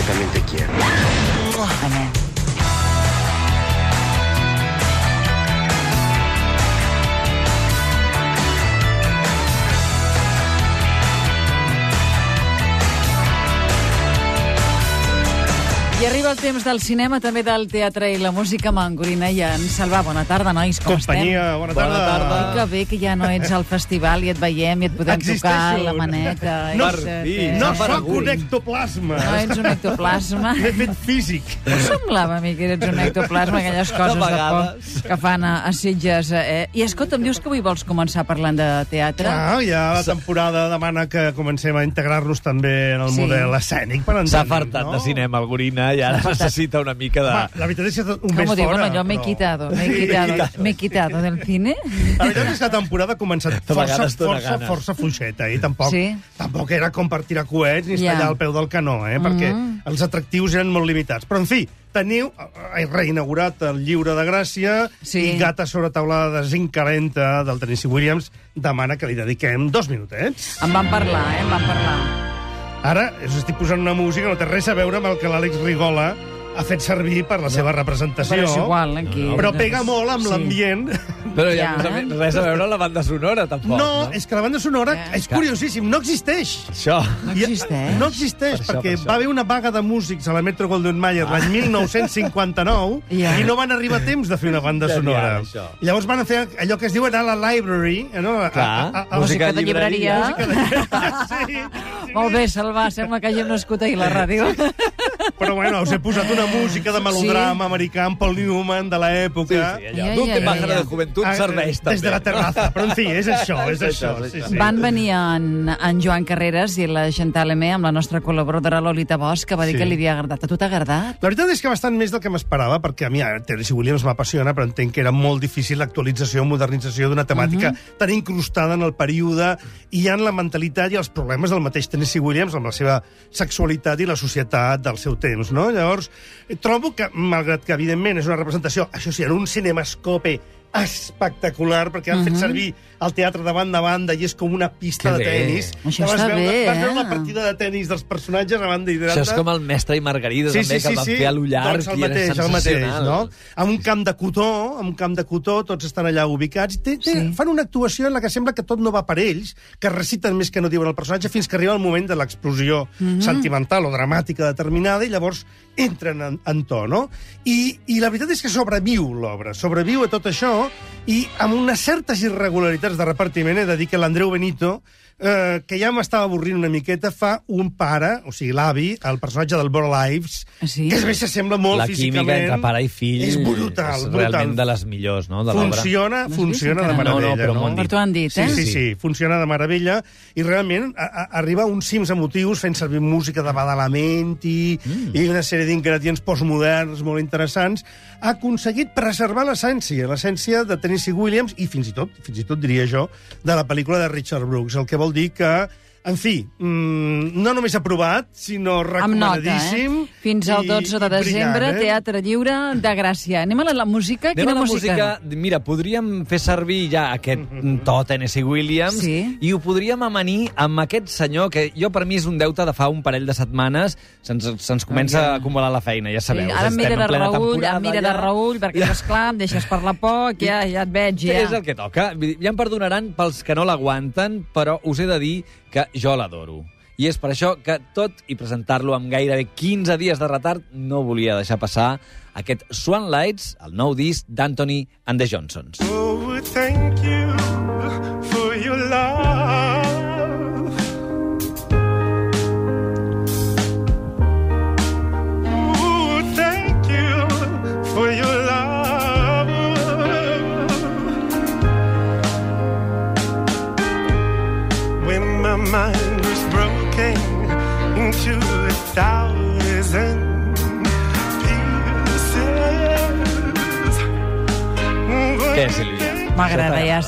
yo también te quiero. I arriba el temps del cinema, també del teatre i la música mangorina i en Salva. Bona tarda, nois, com Companyia, bona tarda. Bona tarda. estem? Que bé que ja no ets al festival i et veiem i et podem Existeixo. tocar la maneta. No, i No sóc un ectoplasma. no ets un ectoplasma. L'he fet físic. Em semblava a mi que eres un ectoplasma, aquelles coses de, vegades. por que fan a, a Sitges. Eh? I escolta, em dius que avui vols començar parlant de teatre? Ah, ja la temporada demana que comencem a integrar-nos també en el Sí. model escènic. Per S'ha fartat no? de cinema, el I ara necessita una mica de... Va, la veritat és que un Com mes ho diuen fora. allò? M'he però- quitado, m'he quitado, m'he quitado del cine. La veritat és que la temporada ha començat força, força, força fluixeta, eh? Tampoc, Sí. tampoc era com per tirar coets ni Ja. estar allà al peu del canó, eh? Perquè Mm. els atractius eren molt limitats. Però, en fi, teniu reinaugurat el lliure de Gràcia Sí. i Gata sobre taulada de zinc calenta del Tennessee Williams demana que li dediquem dos minutets. En van parlar, eh? En van parlar. Ara us estic posant una música que no té res a veure amb el que l'Àlex Rigola ha fet servir per la seva representació. Però és igual, aquí. Però pega molt amb Sí. l'ambient. Però Ja. ja, ja. res a veure la banda sonora, tampoc. No, no? és que la banda sonora Ja. és curiosíssim, no existeix. Això... No existeix? No existeix, Per això, perquè per això. va haver una vaga de músics a la Metro Golden Mayer l'any 1959 Ja. i no van arribar a temps de fer una banda sonora. I llavors van fer allò que es diu anar a la library, eh, no? Clar, a- a- a- Música de llibreria. música de... sí, Molt bé, Salva, sembla que hàgim nascut ahir a la ràdio. però bueno, us he posat una música de melodrama americà amb Paul Newman de Sí, l'època. sí, Ja, allò. ja, ja, pájaro ja. de juventud Ah, serveix, també. Des de la terrassa, però en fi, és això, és, És això. sí, sí. Van venir en, en Joan Carreras i la Chantal Emé amb la nostra col·laboradora Lolita Bosch, que va dir Sí. que li havia agradat. A tu t'ha agradat? La veritat és que bastant més del que m'esperava, perquè a mi ara, Tennessee Williams m'apassiona, però entenc que era molt difícil l'actualització, modernització d'una temàtica tan incrustada en el període i en la mentalitat i els problemes del mateix Tennessee Williams amb la seva sexualitat i la societat del seu temps, no? Llavors, trobo que, malgrat que evidentment és una representació, això sí, en un cinemascope espectacular, perquè han fet servir el teatre de banda a banda i és com una pista Que de tennis. Això Vas està veure, bé, Vas veure eh? la partida de tennis dels personatges a banda i dreta. Això és com el mestre i Margarida, també, que el van fer a l'ullar, doncs el i era mateix, el mateix, no? Amb un camp de cotó, amb un camp de cotó, tots estan allà ubicats. Té, té, Sí. Fan una actuació en la que sembla que tot no va per ells, que reciten més que no diuen el personatge, fins que arriba el moment de l'explosió Mhm. sentimental o dramàtica determinada, i llavors entren en, en to, no? I, I la veritat és que sobreviu l'obra, sobreviu a tot això, i amb unes certes irregularitats de repartiment, he de dir que l'Andreu Benito, eh, que ja m'estava avorrint una miqueta, fa un pare, o sigui, l'avi, el personatge del Boro Lives, Ah, sí? que a més s'assembla molt La físicament. química entre pare i fill És brutal, és brutal. realment de les millors, no?, de l'obra. Funciona, No funciona de encara? No, no, meravella, però no? m'ho han Per tu han dit, Sí, eh? sí, Sí. sí, funciona de meravella i realment a, a, arriba a uns cims emotius fent servir música de Badalamenti mm. i una sèrie d'ingredients postmoderns molt interessants, ha aconseguit preservar l'essència, l'essència de Tennessee Williams i fins i tot, fins i tot diria jo, de la pel·lícula de Richard Brooks, el que vol dir que en fi, mm, no només aprovat, sinó Amb nota, recomanadíssim. eh? Fins al i- 12 de i brillant, desembre, eh? Teatre Lliure de Gràcia. Anem a la, la música? Anem Quina a la música? música... Mira, podríem fer servir ja aquest to Tennessee Williams Sí. i ho podríem amanir amb aquest senyor que jo per mi és un deute de fa un parell de setmanes. Se'ns se comença Ja. a acumular la feina, ja sabeu. Sí, ara em estem mira de temporada em mira de ja. Raül, perquè, ja. esclar, em deixes per la por, que ja, ja et veig, ja. És el que toca. Ja em perdonaran pels que no l'aguanten, però us he de dir que jo l'adoro. I és per això que, tot i presentar-lo amb gairebé 15 dies de retard, no volia deixar passar aquest Swan Lights, el nou disc d'Anthony and the Johnsons. Oh, thank you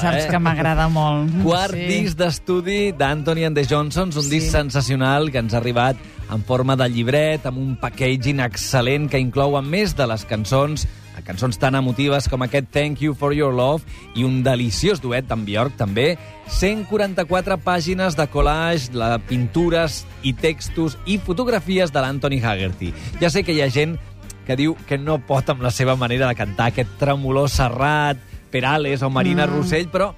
saps eh? que m'agrada molt. Quart sí. disc d'estudi d'Anthony and the Johnsons, un Sí. disc sensacional que ens ha arribat en forma de llibret, amb un packaging excel·lent que inclou, a més de les cançons, cançons tan emotives com aquest Thank You For Your Love i un deliciós duet d'en Björk, també. 144 pàgines de collage, la pintures i textos i fotografies de l'Anthony Haggerty. Ja sé que hi ha gent que diu que no pot amb la seva manera de cantar, aquest tremolor serrat, Perales o Marina mm. Rossell, però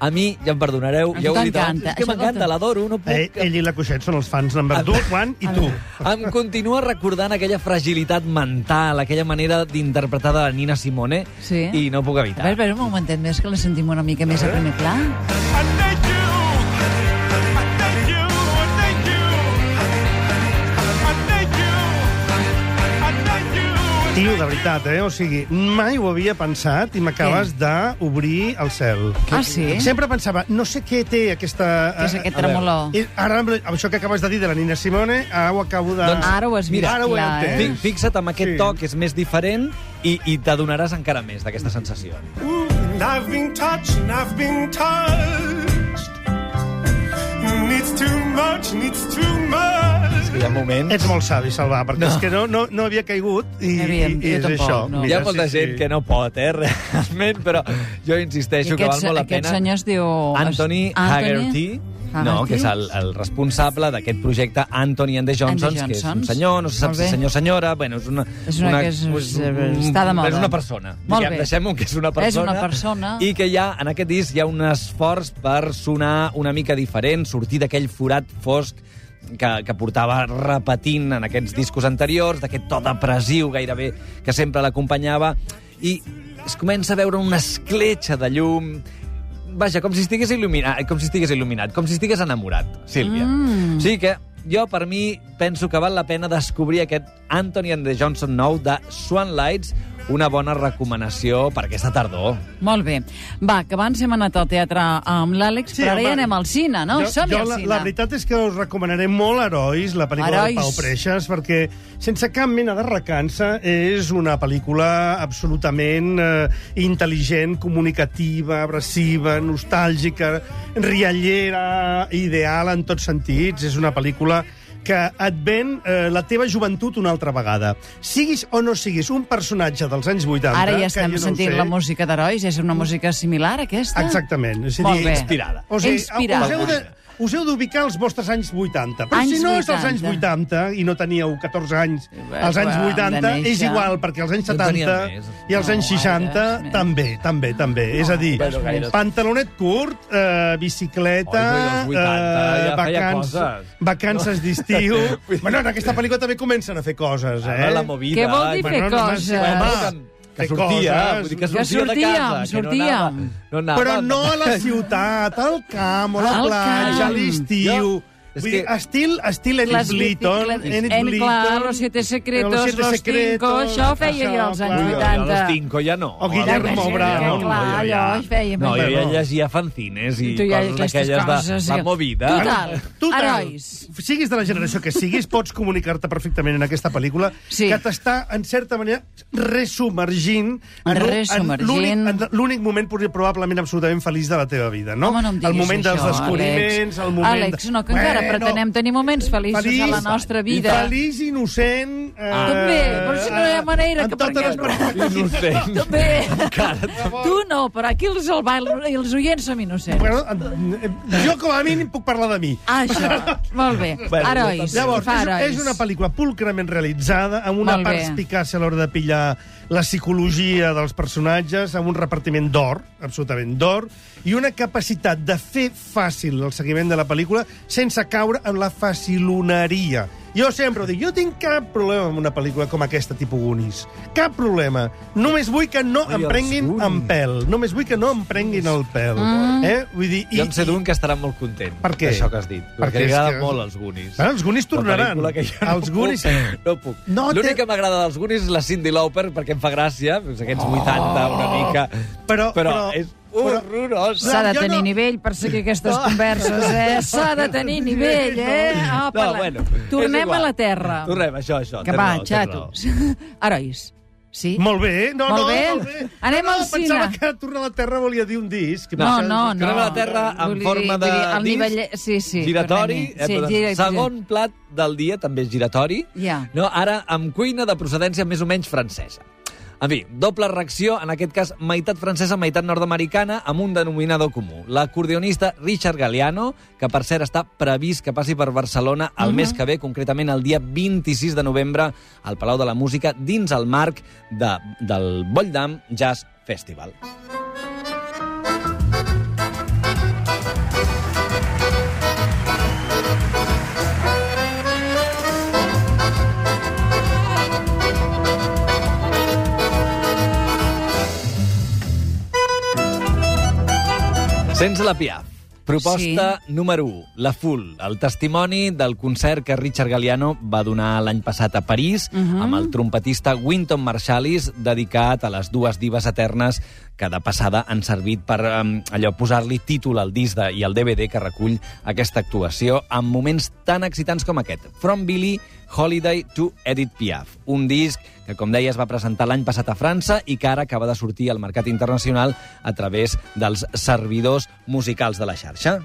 a mi, ja em perdonareu, ja ho he dit abans, és que m'encanta, l'adoro, no puc... Eh, ell i la Cuixet són els fans number 2, Juan, i tu. Em continua recordant aquella fragilitat mental, aquella manera d'interpretar de la Nina Simone, Sí. i no puc A evitar. veure, a veure, un momentet més, que la sentim una mica més a primer pla. I Tio, de veritat, eh? O sigui, mai ho havia pensat i m'acabes d'obrir el cel. Ah, sí? Sempre pensava, no sé què té aquesta... Què és eh, aquest a veure. tremolor? I ara, amb això que acabes de dir de la Nina Simone, ara ho acabo de... Doncs Ara ho has vist Mira, ara ho he clar, entès. eh? Fi- Fixa't amb aquest Sí. to que és més diferent i, i t'adonaràs encara més d'aquesta sensació. Ooh, and I've been touched and I've been touched. Needs too much, needs too much. Hi ha moments... Ets molt savi, Salvà, perquè No. és que no, no, no havia caigut i, Aviam, i, i jo és tampoc, això. no. Hi ha molta gent que no pot, eh, realment, però jo insisteixo que val aquest, molt la aquest pena. senyor es diu... Anthony Haggerty, no, que és el, el responsable d'aquest projecte Anthony and the Johnsons, And the que és un senyor, no se sap si senyor o senyora, bueno, és una... És una que és- és- està de moda. És una persona. Molt Diguem, bé. Deixem-ho que és una persona. És una persona. I que hi ha, en aquest disc hi ha un esforç per sonar una mica diferent, sortir d'aquell forat fosc que, que portava repetint en aquests discos anteriors, d'aquest to depressiu gairebé que sempre l'acompanyava, i es comença a veure una escletxa de llum, Vaja, com si estigués il·luminat, com si estigués il·luminat, com si estigués enamorat, Sílvia. Mm. O sigui que jo, per mi, penso que val la pena descobrir aquest Anthony and the Johnson nou de Swan Lights, una bona recomanació per aquesta tardor. Molt bé. Va, que abans hem anat al teatre amb l'Àlex, Sí, però ara home, ja anem al cine, no? Jo, Som-hi jo al la, cine. la veritat és que us recomanaré molt Herois, la pel·lícula Herois. de Pau Preixas, perquè sense cap mena de recança és una pel·lícula absolutament eh, intel·ligent, comunicativa, abrasiva, nostàlgica, riallera, ideal en tots sentits. És una pel·lícula que et ven eh, la teva joventut una altra vegada. Siguis o no siguis un personatge dels anys 80... Ara ja estem no sentint sé, la música d'herois. És una música similar, aquesta? Exactament. És a Molt dir, bé. Inspirada. O sigui, Inspirada. us heu de, us heu d'ubicar els vostres anys 80. Però Anys si no és als 80. anys 80 i no teníeu 14 anys Bé, als anys clar, 80, de néixer. és igual, perquè als anys Jo en 70 tenia més. i als No, anys 60 gaires més. també, també, també. és a dir, Bueno, pantalonet curt, eh, bicicleta, Oi, però als 80 ja feia vacans, coses. vacances d'estiu... bueno, en aquesta pel·lícula també comencen a fer coses, eh? Ara la movida... Què vol dir fer Bueno, no, coses? home, que sortia, coses. vull dir que Que sortia de sortíem, casa, que sortíem. no anava, no anava Però no a la ciutat, al camp, a la Al platja, a l'estiu. Jo- dir, que- estil, estil Enid Les Blyton. Enid en, Blyton. clar, Los Siete Secretos, Los Siete Los Cinco, això feia jo als anys clar. Ui, 80. jo a los cinco ja no. O Guillermo Brown. cinco, Clar, jo allò ja- es feia No, jo ja llegia fanzines i coses d'aquelles de la sí. movida. Total. Total, Herois. siguis de la generació que siguis, pots comunicar-te perfectament en aquesta pel·lícula Sí. que t'està, en certa manera, resubmergint en l'únic- en l'únic moment probablement absolutament feliç de la teva vida, no? Home, no em el moment dels descobriments, Àlex. el moment... Àlex, no, que encara pretenem tenir moments feliços a la nostra vida. Feliç, innocent... Eh, També, però si no hi ha manera en que totes les. Innocent. També. Encara. Tu no, però aquí els, el bail, els oients som innocents. Bueno, eh, jo com a mínim puc parlar de mi. Ah, això. Molt bé. Bueno, Herois. Llavors, és, herois. és una pel·lícula pulcrament realitzada, amb una perspicàcia a l'hora de pillar la psicologia dels personatges, amb un repartiment d'or, absolutament d'or, i una capacitat de fer fàcil el seguiment de la pel·lícula sense caure en la faciloneria. Jo sempre ho dic, jo tinc cap problema amb una pel·lícula com aquesta, tipus Goonies. Cap problema. Només vull que no Ai, em prenguin Goonies. en pèl. Només vull que no em prenguin el pèl. Mm. Eh? Vull dir, Jo en sé d'un que estarà molt content Per què? d'això que has dit. Perquè Perquè li agrada que- molt els Goonies. Ah, els Goonies tornaran. que jo no Els Goonies- puc. No puc. No L'únic que m'agrada dels Goonies és la Cindy Lauper, perquè em fa gràcia, aquests 80, una mica... Però- però, però- és horrorós. S'ha de tenir no- nivell per seguir aquestes converses, eh? S'ha de tenir nivell, eh? Apa, No, bueno, Tornem a la terra. Tornem, això, això. Que va, xatos. Herois. Sí? Molt bé, no, Molt no, bé. molt bé. Anem no, al no, Pensava cine. que tornar a la Terra volia dir un disc. No, Pensava- no, no. Tornem a la Terra en Vull dir- forma de dir, el disc, nivell... Sí, sí. giratori. Eh, Sí, però gira, segon plat del dia també és giratori. Ja. No, ara amb cuina de procedència més o menys francesa. En fi, doble reacció, en aquest cas meitat francesa, meitat nord-americana, amb un denominador comú. L'acordeonista Richard Galliano, que per cert està previst que passi per Barcelona el mes que ve, concretament el dia 26 de novembre, al Palau de la Música, dins el marc de, del Bolldam Jazz Festival. Sense la Piaf. Proposta sí. número 1, La Full, el testimoni del concert que Richard Galliano va donar l'any passat a París uh -huh. amb el trompetista Wynton Marsalis, dedicat a les dues divas eternes que de passada han servit per um, allò posar-li títol al disc de, i al DVD que recull aquesta actuació amb moments tan excitants com aquest. From Billy Holiday to Edith Piaf, un disc que, com deia, es va presentar l'any passat a França i que ara acaba de sortir al mercat internacional a través dels servidors musicals de la xarxa.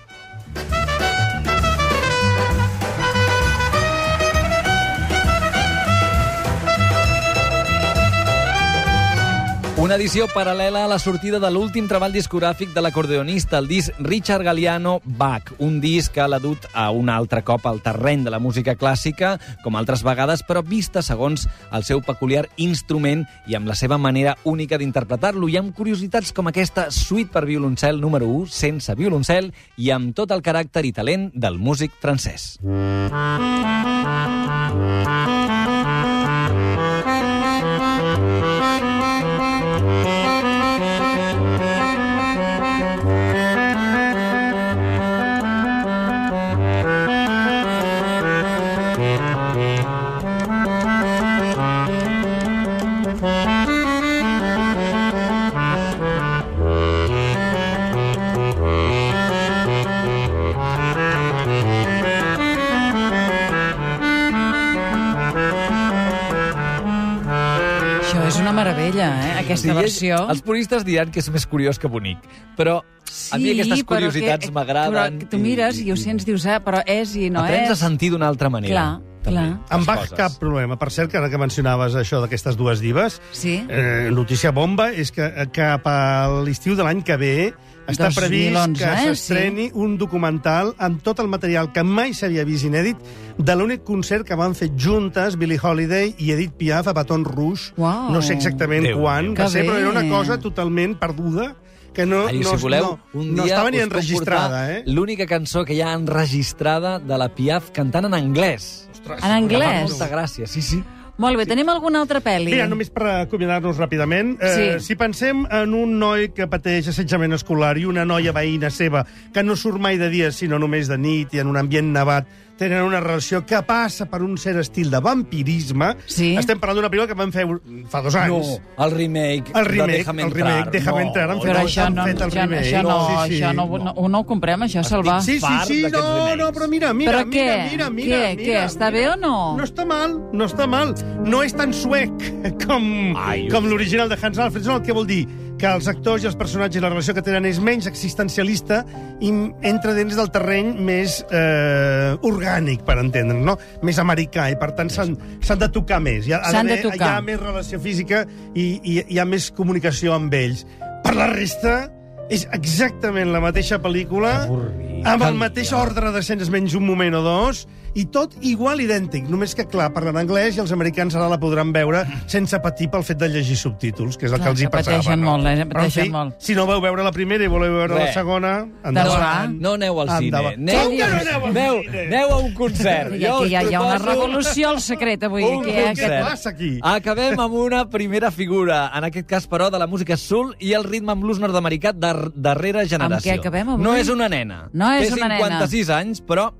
Una edició paral·lela a la sortida de l'últim treball discogràfic de l'acordeonista, el disc Richard Galliano Bach, un disc que l'ha dut a un altre cop al terreny de la música clàssica, com altres vegades, però vista segons el seu peculiar instrument i amb la seva manera única d'interpretar-lo, i amb curiositats com aquesta suite per violoncel número 1, sense violoncel, i amb tot el caràcter i talent del músic francès. Això Aquesta Sí, versió. Els puristes diran que és més curiós que bonic, però a mi aquestes però curiositats que- m'agraden. Però tu mires i ho sents, dius, ah, però és i no Aprens és. a sentir d'una altra manera. Clar, clar. Amb Bach coses. cap problema. Per cert, que ara que mencionaves això d'aquestes dues divas, Sí. eh, notícia bomba és que cap a l'estiu de l'any que ve està 2011, previst que eh? s'estreni un documental amb tot el material que mai s'havia vist inèdit de l'únic concert que van fer juntes Billie Holiday i Edith Piaf a Baton Rouge. Uau. No sé exactament Déu quan meu. va Que ser, però era una cosa totalment perduda que no, Ai, no, si voleu, no, un no dia estava ni enregistrada, eh? L'única cançó que hi ha enregistrada de la Piaf cantant en anglès. Ostres, En anglès? Que molta gràcia, sí, sí. Molt bé, tenim alguna altra pel·li? Mira, només per acomiadar-nos ràpidament, eh, Sí. si pensem en un noi que pateix assetjament escolar i una noia veïna seva que no surt mai de dia, sinó només de nit i en un ambient nevat, tenen una relació que passa per un cert estil de vampirisme, Sí. estem parlant d'una pel·lícula que van fer fa dos anys. el remake El remake, de el remake, entrar. Déjame no, entrar, han fet això han no, fet el això, remake. això no, Sí, sí. això no, no, no ho comprem, això, Salvà. Sí, sí, sí, d'aquests no, no, però mira, mira, Però mira, què? mira, mira, Què? mira, Què? Està mira. bé o no? No està mal, no està mal. No és tan suec com, Ai, com l'original de Hans Alfredson, el que vol dir que els actors i els personatges, la relació que tenen és menys existencialista i entra dins del terreny més eh, orgànic, per entendre'ns, no? Més americà, i per tant s'han s'han de tocar més. Hi ha, de tocar. Hi ha més relació física i, i hi ha més comunicació amb ells. Per la resta, és exactament la mateixa pel·lícula, amb el mateix ordre d'escenes menys un moment o dos, i tot igual idèntic, només que, clar, parlen anglès i els americans ara la podran veure sense patir pel fet de llegir subtítols, que és el Clar, que els hi passava. pateixen no? molt, eh? Però, en Pateixen fi, molt. si no vau veure la primera i voleu veure la Res. segona, va. endavant. No aneu al cine. Endavant. Aneu, Com que no aneu al aneu, cine? aneu a un concert. Hi ha, Jo us hi ha, hi ha una revolució al secret avui. Un Aquí, eh? Què concert. passa aquí? Acabem amb una primera figura, en aquest cas, però, de la música soul i el ritme en blues nord-americà de darrera generació. què acabem avui? No és una nena. No és Té una nena. 56 anys, però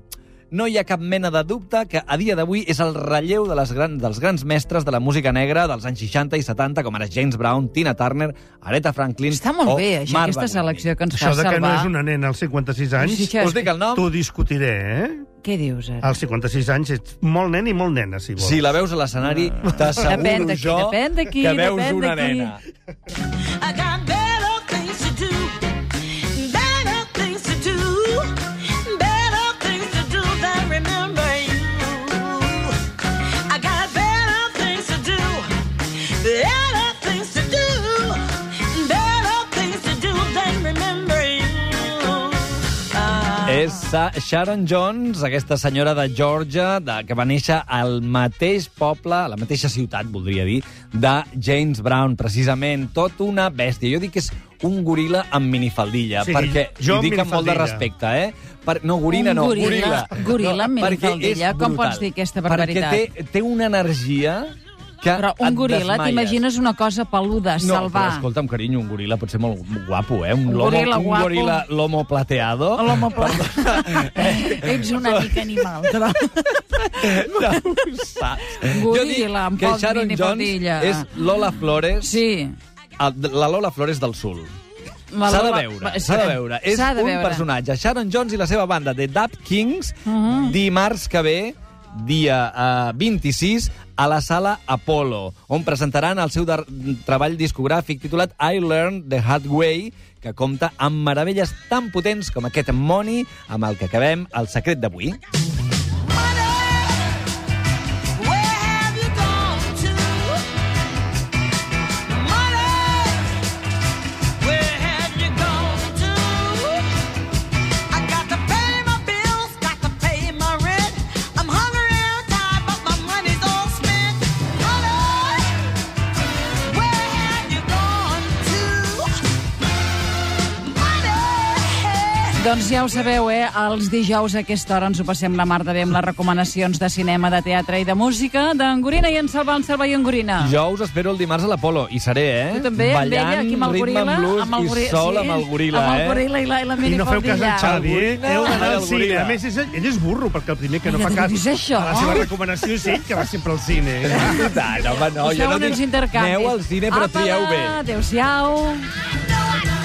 no hi ha cap mena de dubte que a dia d'avui és el relleu de les gran, dels grans mestres de la música negra dels anys 60 i 70, com ara James Brown, Tina Turner, Aretha Franklin Està molt o bé, això, Marva aquesta selecció que ens Això fa de que no salvar. és una nena als 56 anys, Sí, això Us dic el nom? t'ho discutiré, eh? Què dius, ara? Als 56 anys ets molt nen i molt nena, si vols. Si la veus a l'escenari, Depèn t'asseguro jo depèn de qui, que veus depèn de una nena. Sa Sharon Jones, aquesta senyora de Georgia, de, que va néixer al mateix poble, a la mateixa ciutat, voldria dir, de James Brown, precisament. Tot una bèstia. Jo dic que és un goril·la amb minifaldilla, Sí, perquè jo ho amb dic amb molt de respecte, eh? Per, no, gorina Un no, goril·la- goril·la. goril·la amb no, perquè minifaldilla? és Com brutal. pots dir aquesta barbaritat? Perquè té, té una energia que Però un goril·la, t'imagines una cosa peluda, No, salvar. però escolta'm, carinyo, un goril·la pot ser molt guapo, eh? Un, Un lomo, goril·la un guapo. goril·la lomo plateado. L'home pla... Ets una mica animal, però... No ho saps. Goril·la amb que poc Sharon. Jones és Lola Flores, Sí. la Lola Flores del Sul. S'ha de veure, s'ha de veure. És de un veure. personatge. Sharon Jones i la seva banda The Dap Kings, Mhm. dimarts que ve, dia eh, 26, a la sala Apollo, on presentaran el seu treball discogràfic titulat I Learned the Hard Way, que compta amb meravelles tan potents com aquest Money, amb el que acabem el secret d'avui. Doncs ja ho sabeu, eh? Els dijous a aquesta hora ens ho passem la mar de bé amb les recomanacions de cinema, de teatre i de música d'en Gorina i en Salva, en Salva i en Gorina. Jo us espero el dimarts a l'Apolo, i seré, eh? Tu també, amb Ballant, ella, aquí amb el ritme goril·la. amb blues amb el i goril·la, sol amb el goril·la, amb el eh? goril·la i la, i la I no feu cas minifaldilla. al Xavi, eh? Heu d'anar al cine. A més, és, ell és burro, perquè el primer que no Ai, fa cas això? a la seva recomanació és ell, que va sempre al cine. Ah, no, home, no, jo no dic, aneu al cine, però Apa, trieu bé. Adéu-siau. Money,